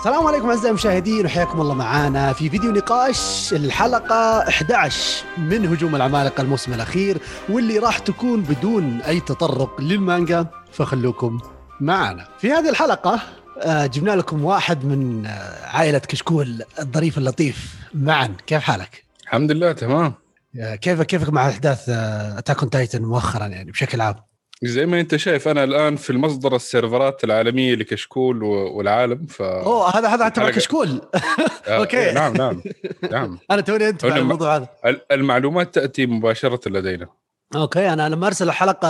السلام عليكم أعزائي المشاهدين وحياكم الله معانا في فيديو نقاش الحلقة 11 من هجوم العمالقة الموسم الأخير واللي راح تكون بدون أي تطرق للمانجا فخلوكم معنا. في هذه الحلقة آه، جبنا لكم واحد من آه، عائلة كشكول الظريف اللطيف معا كيف حالك؟ الحمد لله تمام آه، كيف كيفك مع أحداث Attack on Titan مؤخرا يعني بشكل عام؟ زي ما انت شايف أنا الآن في المصدر السيرفرات العالمية لكشكول والعالم ف أوه هذا هذا تبع كشكول. آه، أوكي. إيه، نعم نعم نعم. أنا توني انتبه على الموضوع هذا. ال- المعلومات تأتي مباشرة لدينا. أوكي أنا لما ارسل الحلقة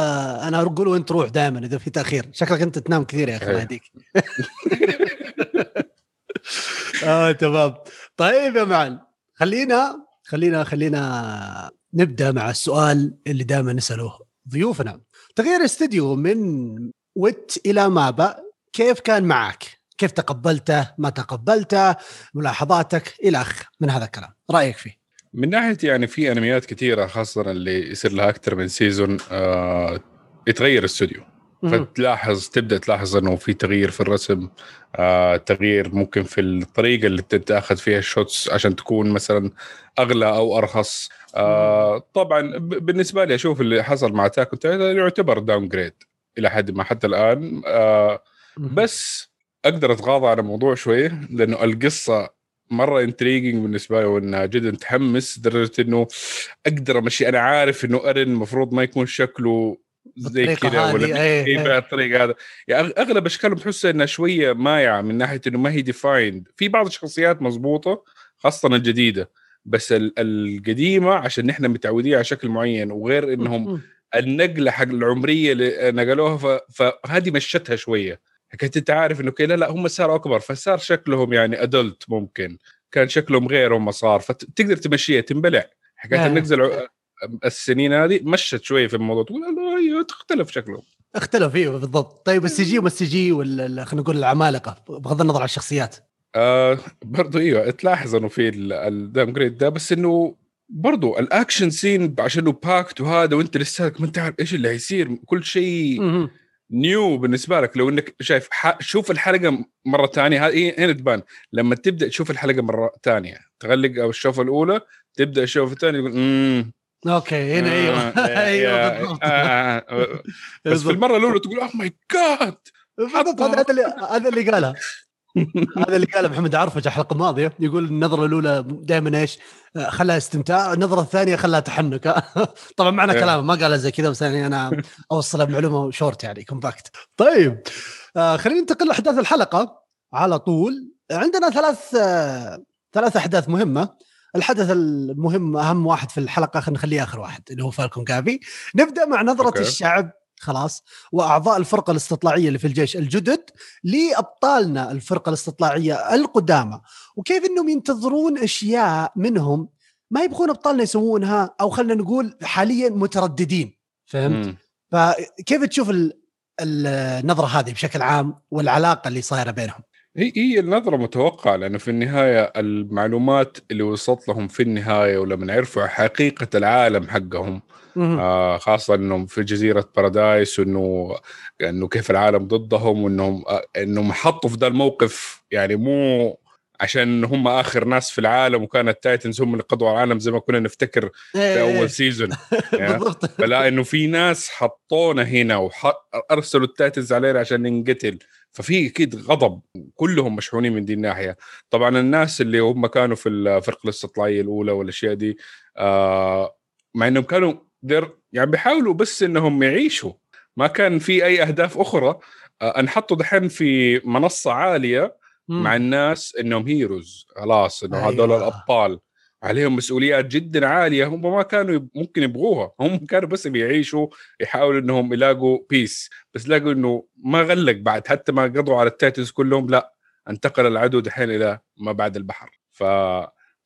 أنا أقول وأنت روح دائما إذا في تأخير. شكلك أنت تنام كثير يا أخي الله. يهديك آه تمام. طيب يا معن خلينا خلينا خلينا نبدأ مع السؤال اللي دائما نسأله ضيوفنا. تغيير استديو من Wit إلى MAPPA كيف كان معك؟ كيف تقبلته؟ ما تقبلته؟ ملاحظاتك إلى اخ من هذا الكلام، رأيك فيه؟ من ناحيه يعني في أنميات كثيرة خاصة اللي يصير لها أكثر من season آه يتغير الاستوديو مهم. فتلاحظ تبدأ تلاحظ إنه في تغيير في الرسم آه تغيير ممكن في الطريقة اللي تتاخذ فيها ال shots عشان تكون مثلا أغلى أو أرخص. آه طبعا بالنسبة لي أشوف اللي حصل مع تاكو يعتبر downgrade إلى حد ما حتى الآن. آه. بس أقدر أتغاضى على الموضوع شوية لأنه القصة مرة intriguing بالنسبة لي وإنها جدا تحمس لدرجة إنه أقدر أمشي. أنا عارف إنه إرين المفروض ما يكون شكله زي كذا ولا إيه. بهالطريقه هذا يعني أغلب اشكالهم تحسها إنها شوية مايعة من ناحية إنه ما هي defined في بعض الشخصيات مضبوطة خاصة الجديدة بس ال- القديمة عشان نحن متعودين على شكل معين وغير إنهم. النقلة حق العمرية اللي نقلوها. فهذه مشتها شوية حكيت أنت عارف إنه كي لا لا هم صاروا أكبر فصار شكلهم يعني adult ممكن كان شكلهم غير هم صار فتقدر تمشيها تنبلع حكايه آه. السنين هذه مشت شوية في الموضوع. تقول هي تختلف شكلهم. اختلف أيوه بالضبط. طيب السي جي وما السي جي ولا خلينا نقول العمالقة بغض النظر عن الشخصيات. آه برضو إيوه تلاحظ إنه في ال downgrade ده بس إنه برضو ال action scene عشانه packed وهذا وأنت لساتك ما انت عارف إيش اللي هيصير كل شيء. new بالنسبة لك. لو إنك شايف. شوف الحلقة مرة ثانية هذه هنا تبان. لما تبدأ تشوف الحلقة مرة ثانية تغلق أو الشوف الأولى تبدأ الشوف الثاني يقول امم أوكي هنا أيوه. أيوه بالضبط. بس في. المرة الأولى تقول oh my God هذا هذا اللي هذا اللي قالها. هذا اللي قاله محمد عرفج الحلقة الماضية. يقول النظرة الأولى دائما إيش؟ آه، خلاها استمتاع. النظرة الثانية خلاها تحنك. طبعا معنى إيه. كلامه ما قالها زي كذا بس يعني أنا اوصلها بمعلومة شورت يعني compact طيب آه خلينا ننتقل لأحداث الحلقة على طول. عندنا ثلاث آه ثلاث أحداث مهمة. الحدث المهم أهم واحد في الحلقة خلينا نخليه آخر واحد اللي هو فالكو وغابي نبدأ مع نظرة أوكي. الشعب خلاص وأعضاء الفرقة الاستطلاعية اللي في الجيش الجدد لأبطالنا الفرقة الاستطلاعية القدامى وكيف إنهم ينتظرون أشياء منهم ما يبغون أبطالنا يسوونها أو خلينا نقول حاليا مترددين فهمت؟ مم. فكيف تشوف ال- النظرة هذه بشكل عام والعلاقة اللي صايرة بينهم؟ هي هي النظرة متوقعة لأنه في النهاية المعلومات اللي وصلت لهم في النهاية ولما عرفوا حقيقة العالم حقهم آه خاصة إنهم في جزيرة بارادايس وانه إنه كيف العالم ضدهم وإنهم آه إنهم حطوا في ذا الموقف يعني مو عشان هم آخر ناس في العالم وكان ال titans هم اللي قضوا على العالم زي ما كنا نفتكر في أول season يعني بالضبط. فلا إنه في ناس حطونا هنا وارسلوا ال titans علينا عشان ننقتل. ففي أكيد غضب كلهم مشحونين من دي الناحية. طبعا الناس اللي هم كانوا في الفرقه الاستطلاعية الأولى والأشياء دي آه مع إنهم كانوا دير يعني بيحاولوا بس إنهم يعيشوا. ما كان في أي أهداف أخرى. آه أنحطوا دحين في منصة عالية مع الناس إنهم heroes خلاص إنه هذول أيوة. الأبطال. عليهم مسؤوليات جدا عالية هم ما كانوا ممكن يبغوها. هم كانوا بس بيعيشوا يحاولوا إنهم يلاقوا peace بس لقوا إنه ما غلق بعد. حتى ما قضوا على ال titans كلهم لا انتقل العدو دحين إلى ما بعد البحر. ف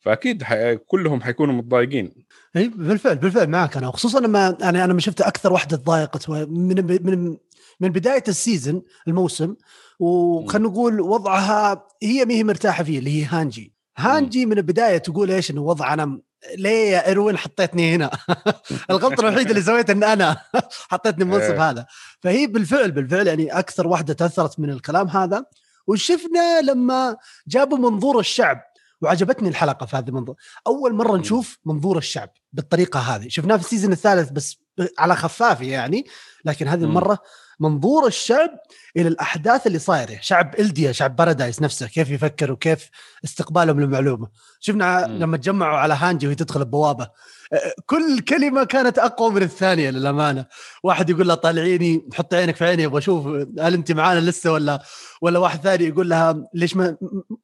فأكيد حي... كلهم حيكونوا متضايقين. إي بالفعل بالفعل معك أنا. وخصوصا لما أنا أنا ما شفت أكثر واحدة تضايقت من من من بداية ال season الموسم وخلينا نقول وضعها هي ما هي مرتاحة فيه اللي هي هانجي. هانجي من البداية تقول إيش إنه وضع أنا ليه يا إيروين حطيتني هنا؟ الغلطة الوحيدة اللي سويتها إن أنا حطيتني المنصب إيه. هذا. فهي بالفعل بالفعل يعني أكثر واحدة تأثرت من الكلام هذا. وشفنا لما جابوا منظور الشعب وعجبتني الحلقة في هذا المنظور أول مرة نشوف منظور الشعب بالطريقة هذه. شفناه في ال season الثالث بس على خفاف يعني لكن هذه المرة منظور الشعب إلى الأحداث اللي صايرة. شعب إلديا شعب بارادايس نفسه كيف يفكر وكيف استقبالهم للمعلومة. شفنا مم. لما تجمعوا على هانجي وهي تدخل البوابه كل كلمة كانت أقوى من الثانية للأمانة. واحد يقول لها طالعيني حط عينك في عيني أبغى أشوف هل أنت معانا لسه ولا ولا واحد ثاني يقول لها ليش ما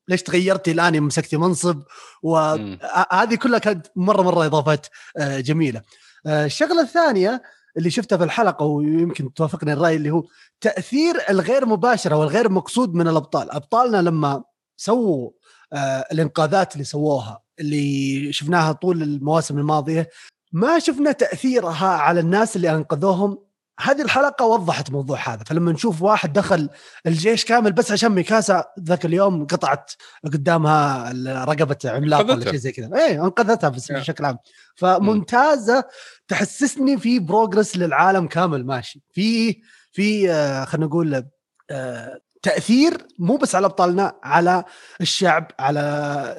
ليش تغيرتي الآن مسكتي منصب؟ وهذه كلها كانت مرة مرة إضافات جميلة. الشغلة الثانية اللي شفتها في الحلقة ويمكن توافقني الرأي اللي هو تأثير الغير مباشر أو الغير مقصود من الأبطال. أبطالنا لما سووا آه الإنقاذات اللي سووها اللي شفناها طول المواسم الماضية ما شفنا تأثيرها على الناس اللي أنقذوهم هذه الحلقة وضحت موضوع هذا. فلما نشوف واحد دخل الجيش كامل بس عشان ميكاسا ذاك اليوم قطعت قدامها رقبة عملاق ولا شيء زي كذا. إيه أنقذتها بشكل عام. فممتازة. تحسسني في progress للعالم كامل ماشي. في في آه خلينا نقول آه تأثير مو بس على أبطالنا على الشعب على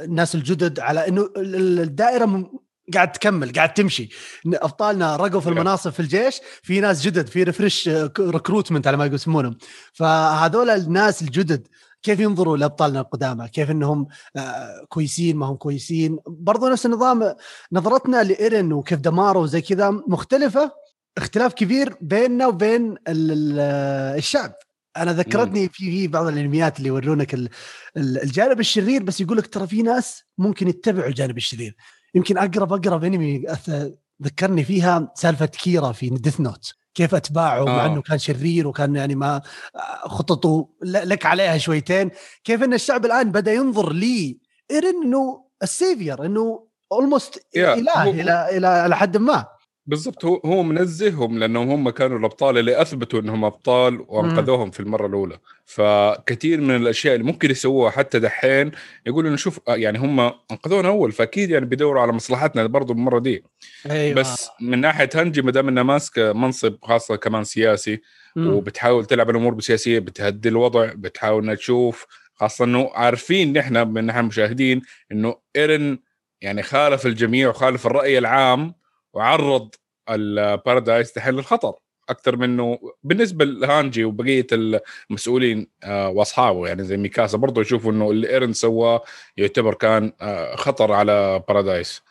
الناس الجدد على إنه الدائرة قاعد تكمل قاعد تمشي. أبطالنا رقوا في المناصب في الجيش في ناس جدد في refresh recruitment على ما يسمونهم. فهذول الناس الجدد كيف ينظروا لأبطالنا القدامى؟ كيف إنهم آه، كويسين ما هم كويسين؟ برضو نفس النظام نظرتنا لإيرن وكيف دماره وزي كذا مختلفة. اختلاف كبير بيننا وبين الشعب. أنا ذكرتني في في بعض الإنميات اللي يورونك الجانب الشرير بس يقول لك ترى في ناس ممكن يتبعوا الجانب الشرير. يمكن أقرب أقرب إنمي ذكرني فيها سالفة كيرا في Death Note كيف أتباعه مع انه كان شرير وكان يعني ما خططه لك عليها شويتين. كيف إن الشعب الآن بدأ ينظر لي ايرن إنه ال savior إنه almost إله إلى إلى حد ما. بالضبط هو هو منزههم لأنهم هم كانوا الأبطال اللي أثبتوا إنهم أبطال وأنقذوهم في المرة الأولى فكثير من الأشياء اللي ممكن يسووها حتى دحين يقولوا إنه شوف آه، يعني هم أنقذونا أول فأكيد يعني بيدوروا على مصلحتنا برضه المرة دي أيوة. بس من ناحية هنجي ما دام انها ماسكه منصب خاصة كمان سياسي مم. وبتحاول تلعب الأمور بسياسية بتهدي الوضع بتحاول إنها تشوف خاصة إنه عارفين نحن من نحن المشاهدين إنه إيرن يعني خالف الجميع وخالف الرأي العام وعرض البارادايس تحت الخطر أكثر منه بالنسبة لهانجي وبقية المسؤولين آه، وأصحابه يعني زي ميكاسا برضه يشوفوا إنه اللي إيرن سواه يعتبر كان آه، خطر على بارادايس.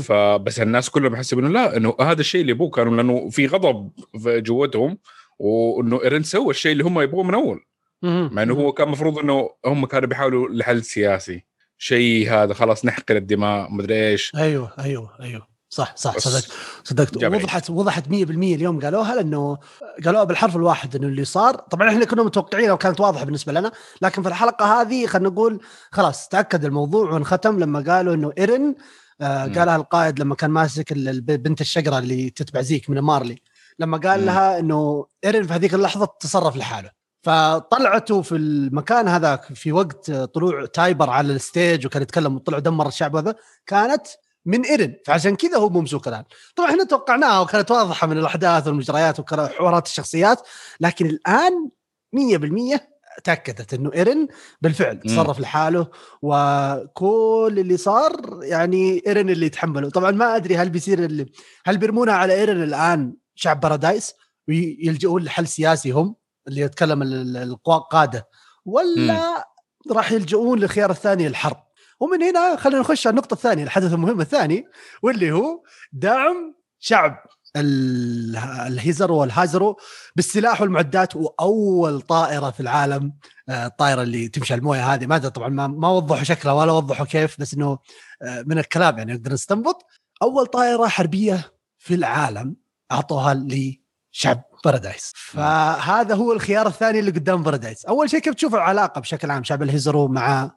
فبس الناس كلهم بحسب إنه لا إنه هذا الشيء اللي يبوه كانوا لأنه في غضب في جوتهم وإنه إيرن سوى الشيء اللي هم يبغوه من أول. مع إنه هو كان المفروض إنه هم كانوا بيحاولوا لحل سياسي. شيء هذا خلاص نحقن الدماء مدري إيش. أيوه أيوه أيوه. صح صح صدقت صدقت. وضحت وضحت 100% اليوم قالوها لأنه قالوها بالحرف الواحد إنه اللي صار. طبعا إحنا كنا متوقعين وكانت واضحة بالنسبة لنا لكن في الحلقة هذه خلينا نقول خلاص تأكد الموضوع وانختم لما قالوا إنه إيرن آه قالها القائد لما كان ماسك بنت الشقره اللي تتبع زيك من مارلي. لما قال. لها إنه إيرن في هذيك اللحظة تصرف لحاله. فطلعته في المكان هذاك في وقت طلوع تايبر على ال stage وكان يتكلم وطلع دمر الشعب هذا كانت من إيرن. فعشان كذا هو ممسوك الآن. طبعا إحنا توقعناها وكانت واضحه من الأحداث والمجريات وحوارات الشخصيات لكن الآن 100% تأكدت إنه إيرن بالفعل تصرف لحاله وكل اللي صار يعني إيرن اللي يتحمله. طبعا ما أدري هل بيصير اللي هل بيرمونها على إيرن الآن شعب بارادايس ويلجؤون لحل سياسي هم اللي يتكلم القاده ولا راح يلجؤون للخيار الثاني الحرب. ومن هنا خلينا نخش على النقطة الثانية الحدث المهم الثاني واللي هو دعم شعب. الهيزر والهازرو بالسلاح والمعدات وأول طائرة في العالم. آه، الطائرة اللي تمشي على الموية هذه. ما ادري طبعا ما, ما وضحوا شكلها ولا وضحوا كيف بس إنه آه، من الكلام يعني نقدر نستنبط. أول طائرة حربية في العالم أعطوها لشعب بارادايس. فهذا هو الخيار الثاني اللي قدام بارادايس. أول شيء كيف تشوف العلاقة بشكل عام شعب الهيزرو مع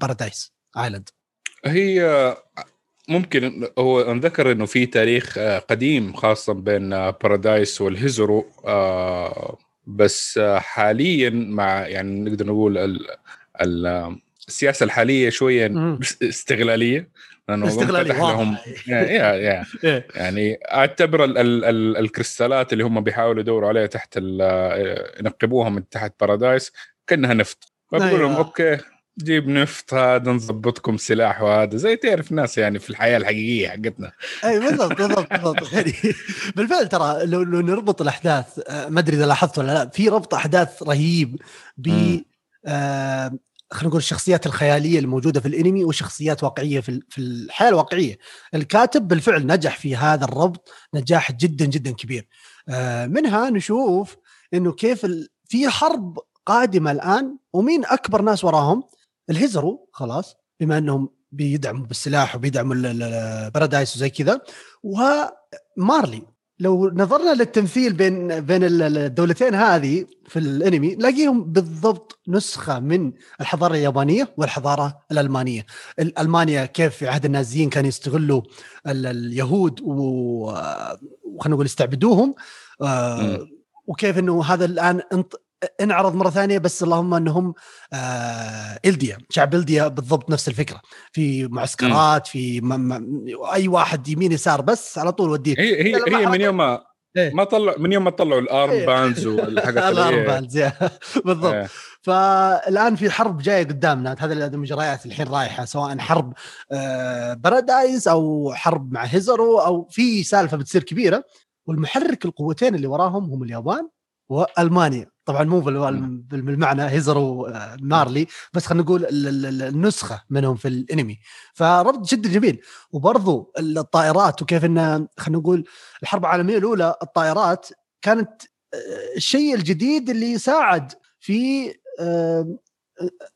بارادايس؟ island هي ممكن هو انذكر إنه في تاريخ آه، قديم خاصة بين بارادايس والهيزرو آه، بس حاليا مع يعني نقدر نقول السياسة الحالية شوية استغلالية لأنه استغلالية لهم. يا يا إيه. يعني أعتبر ال ال ال الكريستالات اللي هم بيحاولوا يدوروا عليها تحت ينقبوها من تحت بارادايس كأنها نفط. فبقول لهم أيوة. okay جيب نفط هذا نظبطكم سلاح وهذا. زي تعرف ناس يعني في الحياة الحقيقية حقتنا. أي بالضبط بالضبط بالضبط. يعني بالفعل ترى لو, لو نربط الأحداث آه، ما أدري إذا لاحظت ولا لا في ربط أحداث رهيب ب. آه خلينا نقول الشخصيات الخيالية الموجودة في الأنمي وشخصيات واقعية في في الحياة الواقعية. الكاتب بالفعل نجح في هذا الربط نجاح جدا جدا كبير. آه منها نشوف إنه كيف ال... في حرب قادمة الآن ومين أكبر ناس وراهم. الهيزرو خلاص بما انهم بيدعموا بالسلاح وبيدعموا ال- ال- البارادايس وزي كذا ومارلي لو نظرنا للتمثيل بين بين ال- ال- الدولتين هذه في الانمي نلاقيهم بالضبط نسخة من الحضارة اليابانية والحضارة الألمانية. ال- المانيا كيف في عهد النازيين كانوا يستغلوا ال- اليهود وخلينا نقول يستعبدوهم آه،. وكيف إنه هذا الآن انعرض مرة ثانية بس اللهم انهم آه إلديا شعب إلديا بالضبط نفس الفكرة في معسكرات في م- م- أي واحد يمين يسار بس على طول وديه هي هي هي من يوم ما إيه. ما طلع من يوم ما طلعوا ال arm إيه. bands والحاجات ال arm bands. بالضبط إيه. فالآن في حرب جاية قدامنا هذه المجريات الحين رايحة سواء حرب آه، بارادايس أو حرب مع هيزرو أو في سالفة بتصير كبيرة والمحرك القوتين اللي وراهم هم اليابان وألمانيا طبعا مو بال- بالمعنى هيزرو آه، مارلي بس خلينا نقول ال- ال- ال- النسخة منهم في الانمي. فربط جدا جميل. وبرضو الطائرات وكيف إن خلينا نقول الحرب العالمية الأولى الطائرات كانت آه، الشيء الجديد اللي ساعد في آه،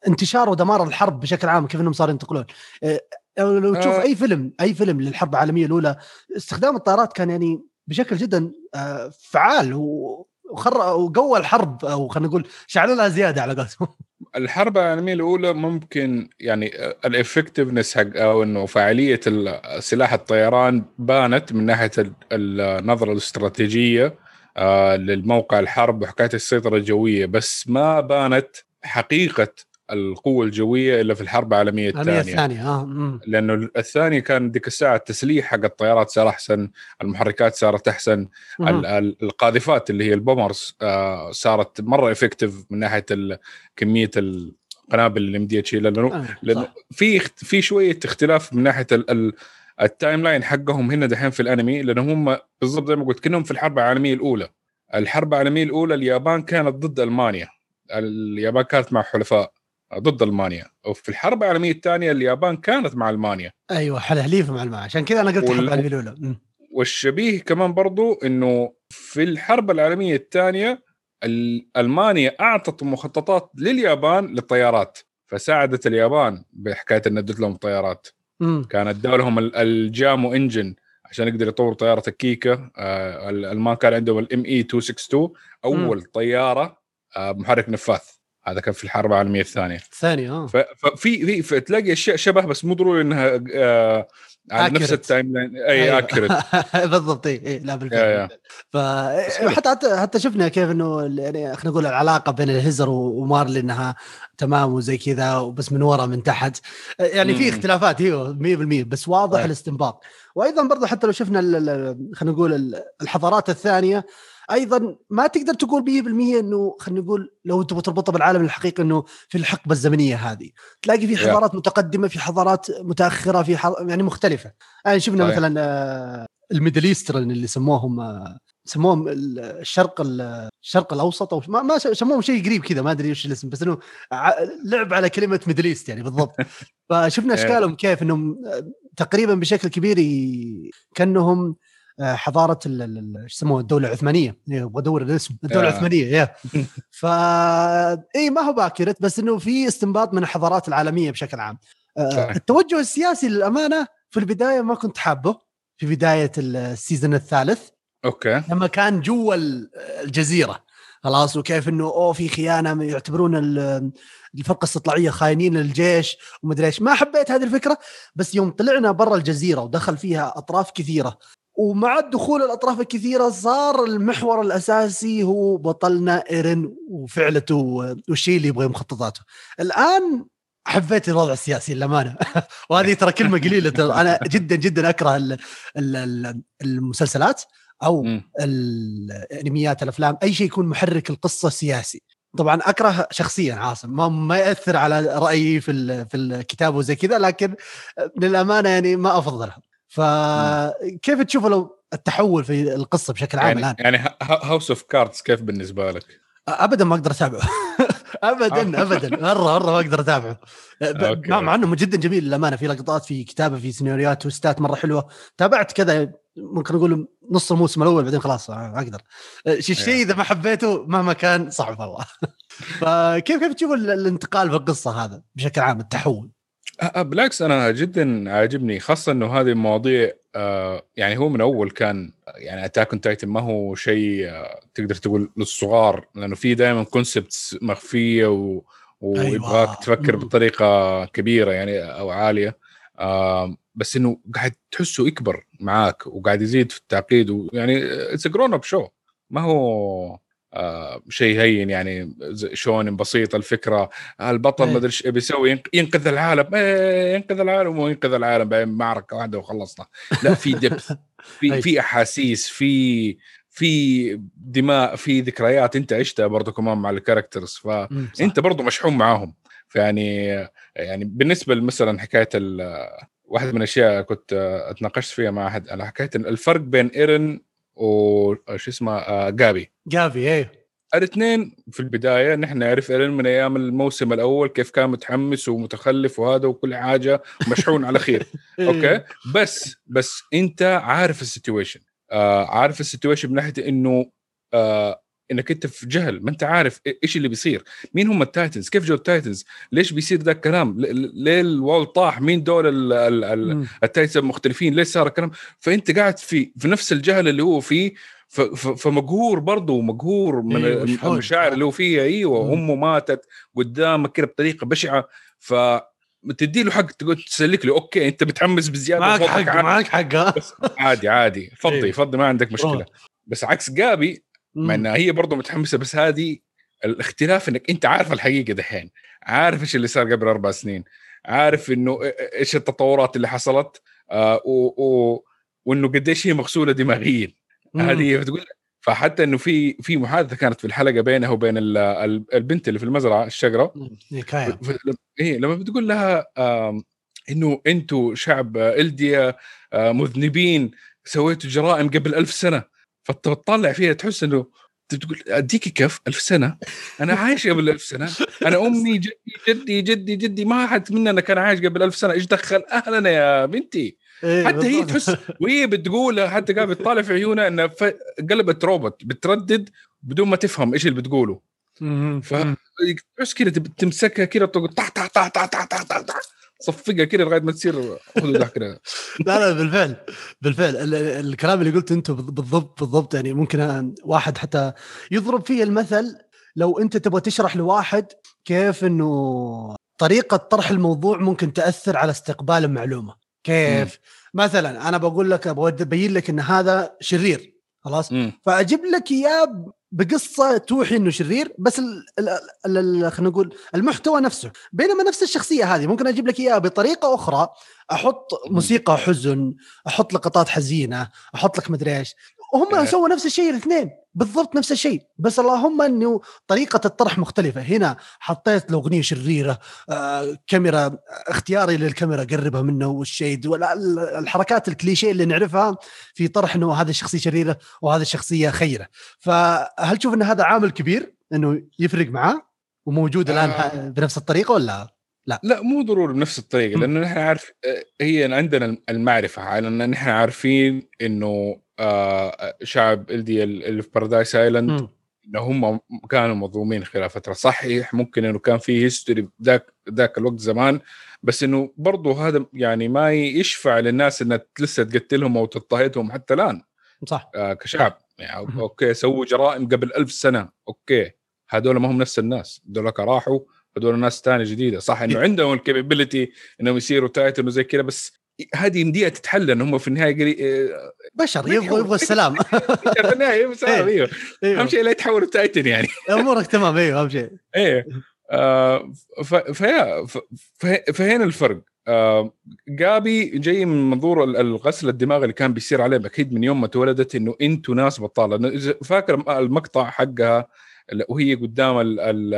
انتشار ودمار الحرب بشكل عام كيف إنهم صاروا ينتقلون. آه، لو تشوف آه. أي فيلم أي فيلم للحرب العالمية الأولى استخدام الطائرات كان يعني بشكل جدا آه، فعال. و- وخر وقوى الحرب أو خلينا نقول شعلوا لها زيادة على قولتهم. الحرب العالمية الأولى ممكن يعني الافكتفنس حق أو إنه فاعلية ال- سلاح الطيران بانت من ناحية ال- النظرة الاستراتيجية آه، للموقع الحرب وحكاية السيطرة الجوية بس ما بانت حقيقة القوة الجوية إلا في الحرب العالمية الثانية. الثانية آه. لأنه الثاني كان ديك الساعة التسليح حق الطيارات صار أحسن المحركات صارت أحسن القاذفات اللي هي ال bombers آه، صارت مرة effective من ناحية كمية القنابل اللي مديها تشيلها لأنه آه، لأنه. في في شوية اختلاف من ناحية ال- ال- ال timeline حقهم هنا دحين في الأنمي لأنه هم بالضبط زي ما قلت كأنهم في الحرب العالمية الأولى. الحرب العالمية الأولى اليابان كانت ضد ألمانيا. اليابان كانت مع حلفاء. ضد ألمانيا. وفي الحرب العالمية الثانية اليابان كانت مع ألمانيا. أيوه حليف مع ألمانيا عشان كذا أنا قلت وال- الحرب العالميه الاولى مم. والشبيه كمان برضو إنه في الحرب العالمية الثانية ال- ألمانيا أعطت مخططات لليابان للطيارات. فساعدت اليابان بحكاية إنها ادت لهم طيارات. مم. كانت ادوا لهم ال- ال Jumo engine عشان يقدر يطور طيارة الكيكا آه، الألمان كان عندهم ال ME 262 أول طيارة آه، محرك نفاث. هذا كان في الحرب العالمية الثانية الثانية آه ففي في تلاقي أشياء شبه بس مو ضروري إنها آه على نفس. ال timeline أي أيوة. accurate بالضبط اي إيه لا بالفعل yeah. ف حلو. حتى حتى شفنا كيف إنه يعني خلينا نقول العلاقة بين هيزرو ومارلي إنها تمام وزي كذا وبس من ورا من تحت يعني في. اختلافات إيوه 100% بس واضح. الاستنباط وأيضا برضه حتى لو شفنا خلينا نقول ال- الحضارات الثانية أيضا ما تقدر تقول 100% إنه خلينا نقول لو تبغى تربطها بالعالم الحقيقي إنه في الحقبة الزمنية هذه تلاقي في Yeah. حضارات متقدمة في حضارات متأخرة في حض... يعني مختلفة يعني شفنا صحيح. مثلا آه، ال Middle Eastern اللي سموهم آه، سموهم ال- الشرق ال- الشرق الأوسط أو ما, ما سموهم شيء قريب كذا ما أدري وش الاسم بس إنه لعب على كلمة Middle East يعني بالضبط فشفنا إيه. إشكالهم كيف إنهم آه، تقريبا بشكل كبير كأنهم آه، حضارة ال- ال- ال- إيش يسموها؟ الدولة العثمانية. إيه، أبغى ادور الاسم الدولة آه. العثمانية yeah فا اي ما هو ب accurate بس إنه في استنباط من الحضارات العالمية بشكل عام. آه،. التوجه السياسي للأمانة في البداية ما كنت حابه في بداية ال season الثالث. أوكي. لما كان جوا ال- الجزيرة خلاص وكيف إنه أوه في خيانة يعتبرون ال- الفرقة الإستطلاعية خاينين للجيش ومدري إيش. ما حبيت هذه الفكرة بس يوم طلعنا برا الجزيرة ودخل فيها أطراف كثيرة. ومع دخول الأطراف الكثيرة صار المحور الأساسي هو بطلنا ايرن وفعلته والشيء اللي يبغى مخططاته. الآن حبيت الوضع السياسي للأمانة. وهذه ترى كلمة قليلة. ترى أنا جدا جدا أكره ال- ال- ال- المسلسلات أو. الأنميات الأفلام أي شيء يكون محرك القصة سياسي طبعا أكره شخصيا عاصم. ما ما يأثر على رأيي في في الكتاب وزي كذا لكن للأمانة يعني ما أفضلها. فكيف تشوف لو التحول في القصة بشكل عام يعني الآن؟ يعني House of Cards كيف بالنسبة لك؟ ابدا ما أقدر أتابعه. ابدا ابدا. مرة مرة ما أقدر أتابعه. مع, إنه جدا جميل للأمانة. في لقطات في كتابة في سيناريوهات twist ات مرة حلوة. تابعت كذا ممكن نقول نص الموسم الأول بعدين خلاص ما أقدر. الشيء إذا ما حبيته مهما كان صعب والله. فكيف كيف تشوف الانتقال في القصة هذا بشكل عام التحول؟ بالعكس أنا جدا عاجبني خاصة إنه هذه المواضيع آه يعني هو من أول كان يعني Attack on Titan ما هو شيء آه تقدر تقول للصغار لأنه في دائما concepts مخفية و... ويبغاك أيوة. تفكر بطريقة كبيرة يعني أو عالية. آه بس إنه قاعد تحسه يكبر معاك وقاعد يزيد في التعقيد ويعني it's grown up show ما هو آه شيء هين يعني شلون بسيط الفكرة. البطل ما إيه. أدري إيش بيسوي ينقذ العالم. إيه ينقذ العالم وينقذ العالم بعدين معركة واحدة وخلصنا. لا في depth في في أحاسيس في في دماء في ذكريات أنت عشتها برضه كمان مع ال characters فانت برضه مشحون معاهم. فيعني يعني بالنسبة مثلا حكاية واحدة من الأشياء كنت أتناقشت فيها مع أحد على حكاية الفرق بين إيرن وش اسمه آه جابي. جابي إيه. الاثنين في البداية نحن نعرف ايرن من أيام الموسم الأول كيف كان متحمس ومتخلف وهذا وكل حاجة مشحون على خير. إيه. أوكي بس بس أنت عارف ال situation. آه عارف ال situation من ناحية إنه آه إنك أنت في جهل ما أنت عارف إيش اللي بيصير. مين هم ال Titans؟ كيف جو ال Titans؟ ليش بيصير ذا الكلام؟ ليه ال wall طاح مين دول ال Titans المختلفين؟ ليش صار الكلام؟ فأنت قاعد في في نفس الجهل اللي هو فيه فمقهور برضه مقهور من إيه المشاعر اللي هو فيها أيوه أمه ماتت قدامك كده بطريقة بشعة ف تدي له حق تقول تسلك له أوكي أنت متحمس بزيادة معك حق معك حق عادي عادي فضي إيه. فضي ما عندك مشكلة. بس عكس جابي مع إنها هي برضه متحمسة بس هذه الاختلاف إنك أنت عارف الحقيقة دحين عارف إيش اللي صار قبل أربع سنين عارف إنه إيش التطورات اللي حصلت آه و... و... وإنه قديش هي مغسولة دماغيا. هذه بتقول فحتى إنه في في محادثة كانت في الحلقة بينها وبين البنت اللي في المزرعة الشقره إيه لما بتقول لها إنه أنتم شعب إلديا آه، مذنبين سويتوا جرائم قبل ألف سنة. فتطلع فيها تحس إنه تقول أديك كف ألف سنة. أنا عايش قبل ألف سنة. أنا أمي جدي جدي جدي جدي ما حد مننا كان عايش قبل ألف سنة. إيش دخل أهلنا يا بنتي؟ إيه حتى هي تحس وهي بتقول حتى قاعد بتطالع في عيونها إنها قلبت روبوت بتردد بدون ما تفهم إيش اللي بتقوله. فتحس كذا تمسكها كذا تقول طح طح طح طح طح طح طح. صفقها كذا لغاية ما تصير كذا لا لا بالفعل بالفعل. الكلام اللي قلته انت بالضبط بالضبط يعني ممكن واحد حتى يضرب فيه المثل. لو انت تبغى تشرح لواحد كيف إنه طريقة طرح الموضوع ممكن تأثر على استقبال المعلومة. كيف؟ م. مثلا أنا بقول لك أبغى أبين لك إن هذا شرير خلاص؟ فأجيب لك إياه بقصة توحي إنه شرير بس خلينا نقول المحتوى نفسه. بينما نفس الشخصية هذه ممكن أجيب لك إياها بطريقة أخرى. أحط موسيقى حزن أحط لقطات حزينة أحط لك مدري إيش. وهم إيه. سووا نفس الشيء الاثنين بالضبط نفس الشيء. بس اللهم إنه طريقة الطرح مختلفة. هنا حطيت له أغنية شريرة آه، كاميرا اختياري للكاميرا قربها منه والشيد الحركات الكليشيه اللي نعرفها في طرح إنه هذه الشخصيه شريرة وهذه الشخصيه خيرة. فهل تشوف إن هذا عامل كبير؟ إنه يفرق معاه؟ وموجود الآن آه. بنفس الطريقة ولا لا؟ لا مو ضروري بنفس الطريقة لأنه نحن عارف آه، هي عندنا المعرفة على ان نحن عارفين إنه آه شعب إلديا اللي في بارادايس island إنه هم كانوا مظلومين خلال فترة. صحيح ممكن إنه كان في history ذاك ذاك الوقت زمان بس إنه برضه هذا يعني ما يشفع للناس انها لسه تقتلهم أو تضطهدهم حتى الآن. صح. آه كشعب. يعني okay سووا جرائم قبل ألف سنة. okay. هذول ما هم نفس الناس. هذول راحوا هذول ناس ثانية جديدة. صح إنه عندهم ال capability إنهم يصيروا titan وزي كذا بس هذه يمديها تتحل هم في النهاية قري... آه، بشر يبغوا يبغوا السلام. في النهاية يبغوا السلام أيوه, أيوه. أهم شيء لا يتحولوا titan يعني. أمورك تمام أيوه أهم شيء. إيه. آه فهي فهنا الفرق. آه جابي جاي من منظور الغسل الدماغ اللي كان بيصير عليه أكيد من يوم ما تولدت إنه أنتوا ناس بطالة. فاكر المقطع حقها وهي قدام ال ال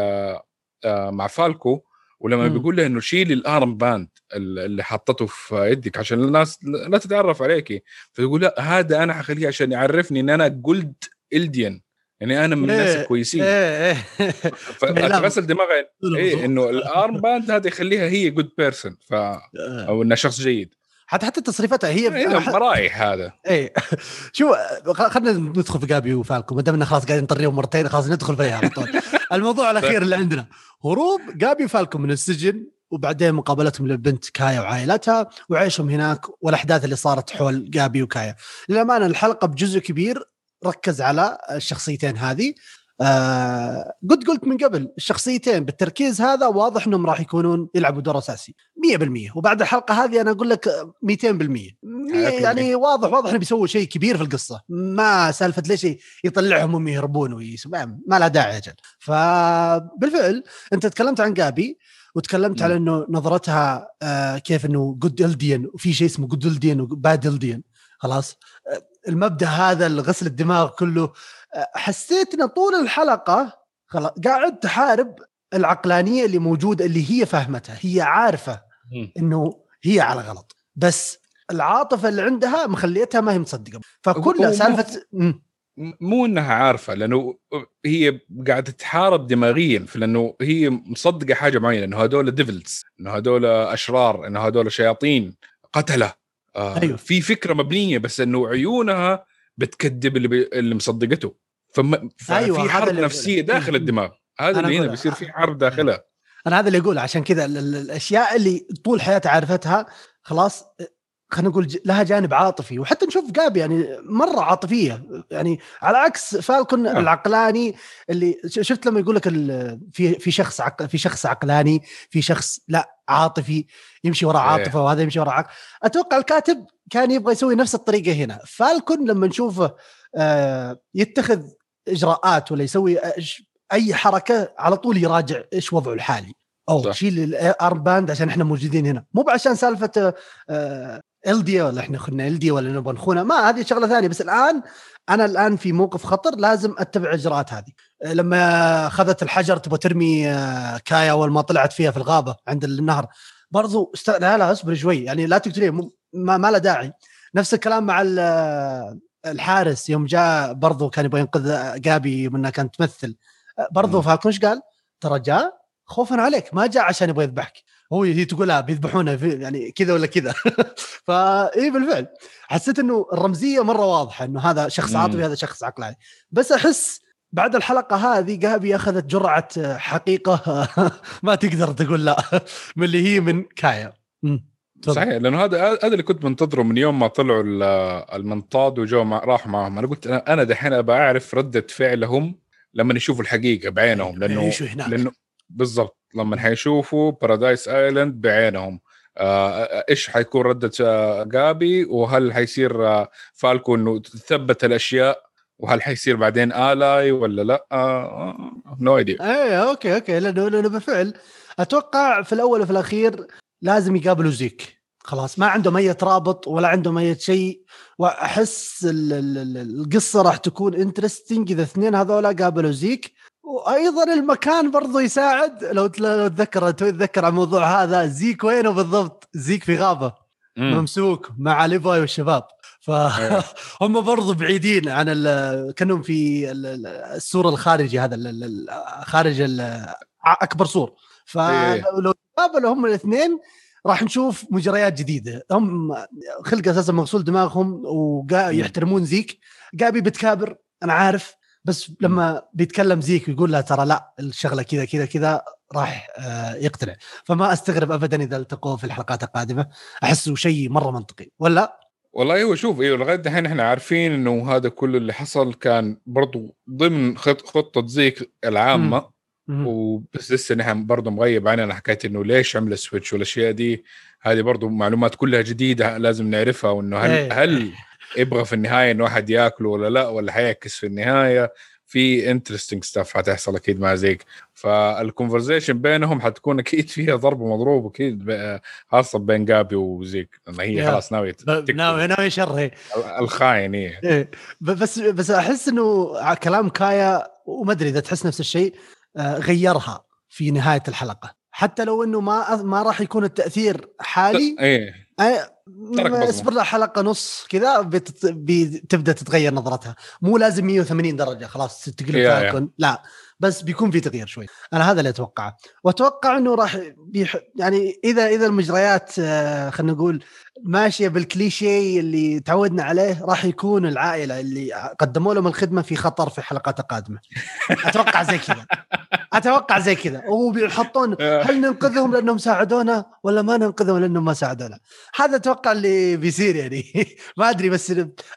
آه، مع فالكو؟ ولما م. بيقول له إنه شيل ال armband اللي حطته في يدك عشان الناس لا تتعرف عليكي فيقول لا هذا أنا حخليه عشان يعرفني إن أنا good Eldian يعني أنا من الناس إيه، الكويسين. إيه إيه. فغسل دماغي. إيه إنه ال armband هذا يخليها هي good person ف آه. أو انها شخص جيد. حتى حتى تصريفاتها هي إيه، مرايح هذا. إيه. شو خلينا ندخل في جابي وفالكو ما دامنا خلاص قاعدين نطريهم مرتين خلاص ندخل فيها على طول. الموضوع الأخير اللي عندنا. هروب جابي وفالكو من السجن وبعدين مقابلتهم للبنت كايا وعائلتها وعيشهم هناك والأحداث اللي صارت حول جابي وكايا. للأمانة الحلقة بجزء كبير ركز على الشخصيتين هذه. آه قد قلت من قبل الشخصيتين بالتركيز هذا واضح إنهم راح يكونون يلعبوا دور أساسي 100% وبعد الحلقة هذه أنا أقول لك 200% يعني واضح واضح انه بيسووا شيء كبير في القصة. ما سالفة ليش يطلعهم هم يهربون ما لها داعي أجل. فبالفعل أنت تكلمت عن جابي وتكلمت على إنه نظرتها آه كيف إنه good Eldian وفي شيء اسمه good Eldian و bad Eldian خلاص؟ المبدأ هذا الغسل الدماغ كله. حسيت ان طول الحلقة خلاص قاعد تحارب العقلانية اللي موجودة اللي هي فاهمتها هي عارفة إنه هي على غلط. بس العاطفة اللي عندها مخليتها ما هي مصدقة. فكلها سالفة مو إنها عارفة لأنه هي قاعدة تحارب دماغيا لأنه هي مصدقة حاجة معينة إنه هذول ديفلز إنه هذول أشرار إنه هذول شياطين قتلة. آه أيوه. في فكرة مبنية بس إنه عيونها بتكذب اللي, بي... اللي مصدقته. فما أيوة في حرب نفسية داخل الدماغ. هذا اللي هنا بيصير في حرب داخلها. أنا هذا اللي أقوله عشان كذا الأشياء اللي طول حياتها عرفتها خلاص خلينا نقول لها جانب عاطفي. وحتى نشوف جابي يعني مرة عاطفية. يعني على عكس فالكون آه. العقلاني اللي شفت لما يقول لك في في شخص عقل في شخص عقلاني في شخص لا عاطفي يمشي وراء إيه. عاطفة وهذا يمشي وراء عقل أتوقع الكاتب كان يبغى يسوي نفس الطريقة هنا. فالكو لما نشوفه آه يتخذ إجراءات ولا يسوي أي حركة على طول يراجع إيش وضعه الحالي. أو شيل ال armband عشان إحنا موجودين هنا. مو عشان سالفة آه إلديا ولا إحنا خنا إلديا ولا نبغى نخونها؟ ما هذه شغلة ثانية. بس الآن أنا الآن في موقف خطر لازم أتبع الاجراءات هذه. لما أخذت الحجر تبغى ترمي آه، كايا أول ما طلعت فيها في الغابة عند النهر. برضو است... لا لا اصبر شوي. يعني لا تقتليه ما, ما له داعي. نفس الكلام مع آه، الحارس. يوم جاء برضو كان يبغى ينقذ جابي منها كانت تمثل. برضو فالكونش قال؟ ترى جاء خوفا عليك. ما جاء عشان يبغى يذبحك. هو هي تقولها بيذبحونه يعني كذا ولا كذا. فاي بالفعل. حسيت إنه الرمزية مرة واضحة إنه هذا شخص عاطفي هذا شخص عقلاني. بس أحس بعد الحلقة هذه جابي أخذت جرعة حقيقة ما تقدر تقول لا. من اللي هي من كايا. صحيح لأنه هذا هذا اللي كنت منتظره من يوم ما طلعوا المنطاد وجو مع راحوا معهم. أنا قلت أنا دحين ابى أعرف ردة فعلهم لما يشوفوا الحقيقة بعينهم لأنه لأنه بالضبط. لما حيشوفوا Paradis Island بعينهم. آه إيش حيكون ردة آه جابي؟ وهل حيصير آه فالكو انه تثبت الأشياء؟ وهل حيصير بعدين ally ولا لا؟ no idea إيه okay okay. لأنه لأنه بالفعل. أتوقع في الأول وفي الأخير لازم يقابلوا زيك. خلاص ما عندهم اي رابط ولا عندهم اي شيء وأحس القصة راح تكون interesting إذا اثنين هذولا قابلوا زيك. وأيضا المكان برضو يساعد. لو تذكر تتذكر عن الموضوع هذا زيك وينه بالضبط؟ زيك في غابة. مم. ممسوك مع ليفاي والشباب. فهم إيه. برضو بعيدين عن كأنهم في السور الخارجي هذا خارج أكبر سور. إيه. فلو تقابلوا هم الاثنين راح نشوف مجريات جديدة. هم خلق أساسا مغسول دماغهم ويحترمون زيك. جابي بتكابر أنا عارف. بس لما بيتكلم زيك ويقول له ترى لا الشغلة كذا كذا كذا راح آه، يقتنع. فما أستغرب ابدا إذا التقوه في الحلقات القادمة. احسه شيء مرة منطقي. ولا؟ والله هو شوف أيوه لغاية دحين إحنا عارفين إنه هذا كله اللي حصل كان برضو ضمن خط خطة زيك العامة. وبس لسه نحن برضه مغيب عننا حكايه إنه ليش عمل switch والأشياء دي. هذه برضه معلومات كلها جديدة لازم نعرفها وإنه هل إيه. هل يبغى في النهاية إنه واحد ياكله ولا لا ولا حيعكس في النهاية. في interesting stuff حتحصل أكيد مع زيك. فال conversation بينهم حتكون أكيد فيها ضرب ومضروب أكيد خاصه بين جابي وزيك. لأن هي خلاص ناوية ناوي ناوي شر الخاين إيه. إيه. بس بس أحس إنه كلام كايا وما أدري إذا تحس نفس الشيء آه، غيرها في نهاية الحلقة. حتى لو إنه ما ما راح يكون التأثير حالي. إيه. اصبر لها حلقة نص كذا بتت... بتبدا تتغير نظرتها. مو لازم 180 درجة خلاص تقلب. فالكون لا بس بيكون في تغيير شوي. أنا هذا اللي أتوقعه. وأتوقع إنه راح بيح... يعني إذا إذا المجريات آه، خلينا نقول ماشية بالكليشيه اللي تعودنا عليه راح يكون العائلة اللي قدموا لهم الخدمة في خطر في حلقات قادمة. أتوقع زي كذا. أتوقع زي كذا. وبيحطون هل ننقذهم لأنهم ساعدونا ولا ما ننقذهم لأنهم ما ساعدونا؟ هذا أتوقع اللي بيصير يعني. ما أدري بس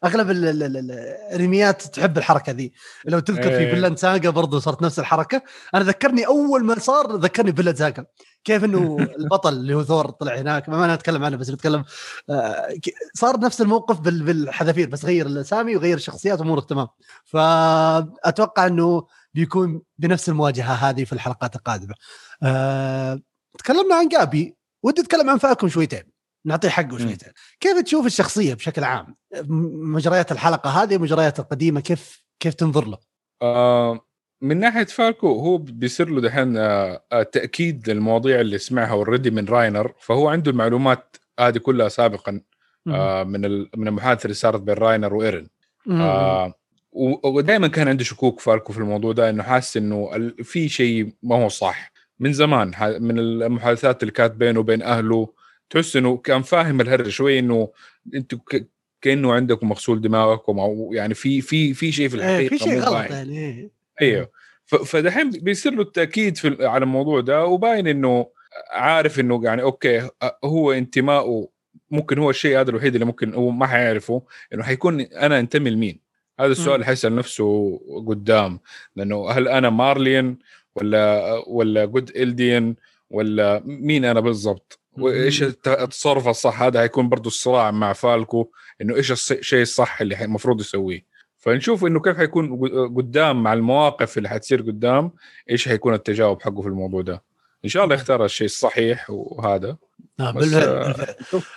أغلب ال- ال- ال- الانميات تحب الحركة ذي. لو تذكر في إيه. Vinland Saga برضو صارت نفس الحركة. أنا ذكرني أول ما صار ذكرني Vinland Saga كيف إنه البطل اللي هو ثور طلع هناك ما أنا أتكلم عنه بس بتكلم آه، صار نفس الموقف بال- بالحذافير بس غير الأسامي وغير الشخصيات امورك تمام فأتوقع إنه بيكون بنفس المواجهة هذه في الحلقات القادمة. أه تكلمنا عن جابي ودي أتكلم عن فالكو شويتين نعطيه حقه شويتين. كيف تشوف الشخصية بشكل عام؟ مجريات الحلقة هذه ومجريات القديمة كيف كيف تنظر له؟ آه من ناحية فالكو هو بيصير له دحين آه آه تأكيد للمواضيع اللي سمعها already من راينر فهو عنده المعلومات هذه كلها سابقا آه من ال- من المحادثة اللي صارت بين راينر وإيرن. آه ودائما كان عنده شكوك فالكو في الموضوع ده إنه حاسس إنه في شيء ما هو صح من زمان من المحادثات اللي كانت بينه وبين أهله تحس إنه كان فاهم الهرج شوي إنه أنتوا ك- كأنه عندكم مغسول دماغكم أو يعني في في في شيء في إيه الحقيقة في شيء غلط. يعني. إيوه. فدحين بيصير له التأكيد في على الموضوع ده وباين إنه عارف إنه يعني أوكي هو انتمائه ممكن هو الشيء هذا الوحيد اللي ممكن هو ما حيعرفه إنه حيكون أنا أنتمي لمين؟ هذا السؤال. اللي حيسأل نفسه قدام لأنه هل أنا مارلين ولا ولا جود الدين ولا مين أنا بالضبط؟ وإيش التصرف الصح؟ هذا حيكون برضه الصراع مع فالكو إنه إيش الشيء الصح اللي المفروض يسويه. فنشوف إنه كيف حيكون قدام مع المواقف اللي حتصير قدام إيش حيكون التجاوب حقه في الموضوع ده. إن شاء الله يختار الشيء الصحيح وهذا. آه بس، بالفعل آه، بالفعل.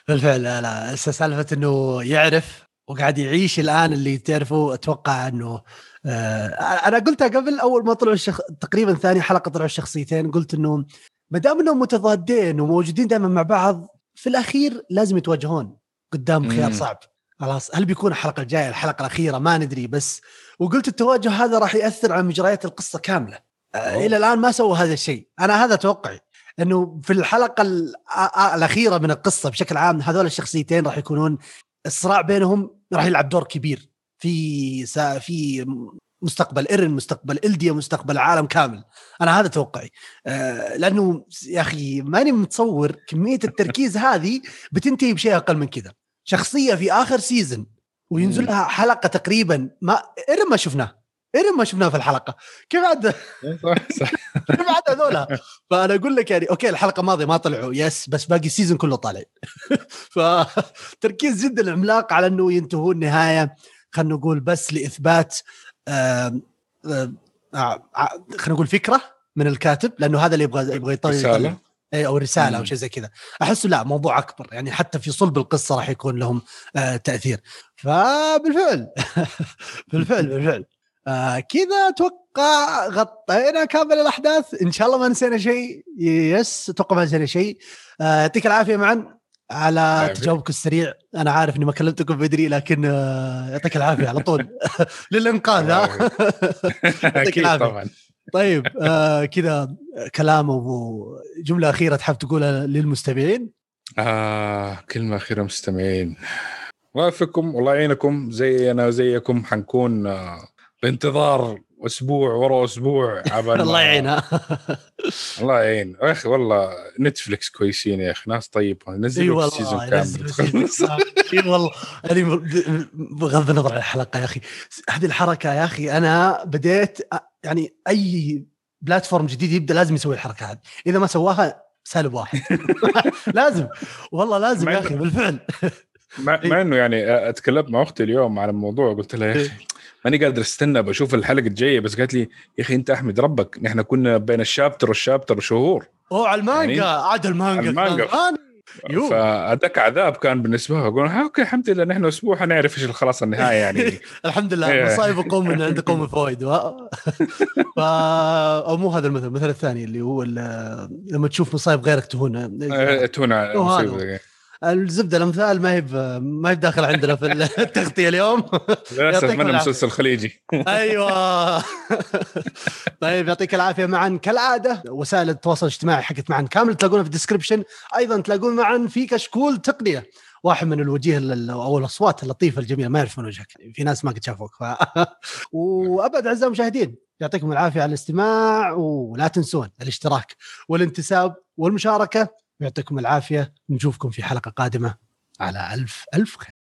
بالفعل لا لا. سالفة إنه يعرف وقاعد يعيش الآن اللي تعرفه أتوقع إنه آه أنا قلتها قبل أول ما طلعوا الشخ... تقريبا ثاني حلقة طلعوا الشخصيتين قلت إنه ما دام إنهم متضادين وموجودين دائما مع بعض في الأخير لازم يتواجهون قدام خيار. صعب. خلاص هل بيكون الحلقة الجاية؟ الحلقة الأخيرة ما ندري بس وقلت التواجه هذا راح يأثر على مجريات القصة كاملة. أوه. إلى الآن ما سووا هذا الشيء. أنا هذا توقعي إنه في الحلقة الأخيرة من القصة بشكل عام هذول الشخصيتين راح يكونون الصراع بينهم راح يلعب دور كبير في سا في مستقبل ايرن مستقبل إلديا مستقبل العالم كامل. أنا هذا توقعي. آه لأنه يا أخي ماني متصور كمية التركيز هذه بتنتهي بشيء أقل من كذا. شخصية في آخر season وينزل. لها حلقة تقريبا ما إيرن ما شفناه إيرن ما شفناه في الحلقة. كيف عاد؟ كيف عاد هذولا؟ فأنا أقول لك يعني okay الحلقة الماضيه ما طلعوا yes بس باقي ال season كله طالع. فتركيز جدا عملاق على إنه ينتهون نهاية خلينا نقول بس لإثبات آه، آه، خلينا نقول فكرة من الكاتب لأنه هذا اللي يبغى يبغى يطلع رسالة. إيه، أو رسالة أو. شيء زي كذا. أحس لا موضوع أكبر يعني حتى في صلب القصة راح يكون لهم آه تأثير. فبالفعل بالفعل بالفعل. آه كذا أتوقع غطينا كامل الأحداث. إن شاء الله ما نسينا شيء. يس أتوقع ما نسينا شيء. آه، يعطيك العافية معا على. تجاوبك السريع. أنا عارف إني ما كلمتكم بدري لكن آه، يعطيك العافية على طول. للإنقاذ ها أكيد العافية. طبعا. طيب آه كذا كلام وجمله أخيرة تحب تقولها للمستمعين؟ آه كلمة أخيرة مستمعين. وافقكم والله يعينكم زي أنا وزيكم حنكون آه بانتظار أسبوع ورا عبال الله يعينها. الله يعين. يا أخي والله نتفلكس كويسين يا أخي ناس طيبة. إي نزلوا ال season كامل. season. إي والله. ب- بغض النظر عن الحلقة يا أخي. هذه الحركة يا أخي أنا بديت يعني أي platform جديد يبدأ لازم يسوي الحركة هذه. إذا ما سواها سالب واحد. لازم. والله لازم يا أخي بالفعل. مع, مع إنه يعني أتكلمت مع أختي اليوم على الموضوع قلت لها يا أخي ماني قادر أستنى بشوف الحلقة الجاية بس قالت لي يا أخي أنت أحمد ربك نحن كنا بين ال chapter وال chapter شهور. أوه على المانجا. يعني عاد المانجا المانجا. فهذاك عذاب كان بالنسبة له أقول okay الحمد لله نحن أسبوع حنعرف إيش خلاص النهايه يعني. الحمد لله إيه. مصايب قوم من عند قوم فوائد. و... ف... أو مو هذا المثل المثل الثاني اللي هو لما تشوف مصايب غيرك تهون. آه، الزبدة الأمثال ما هي ما هي داخل عندنا في التغطية اليوم. للأسف من. مسلسل خليجي أيوه. طيب يعطيك العافية معا كالعادة. وسائل التواصل الاجتماعي حقت معا كامل تلاقونها في الديسكربشن أيضا تلاقون معا في كشكول تقنية. واحد من الوجيه ال- أو الأصوات اللطيفة الجميلة. ما يعرفون وجهك. في ناس ما قد شافوك. ف... وأبد أعزائي المشاهدين يعطيكم العافية على الاستماع. ولا تنسون الاشتراك والانتساب والمشاركة. ويعطيكم العافية. نشوفكم في حلقة قادمة على ألف ألف خير.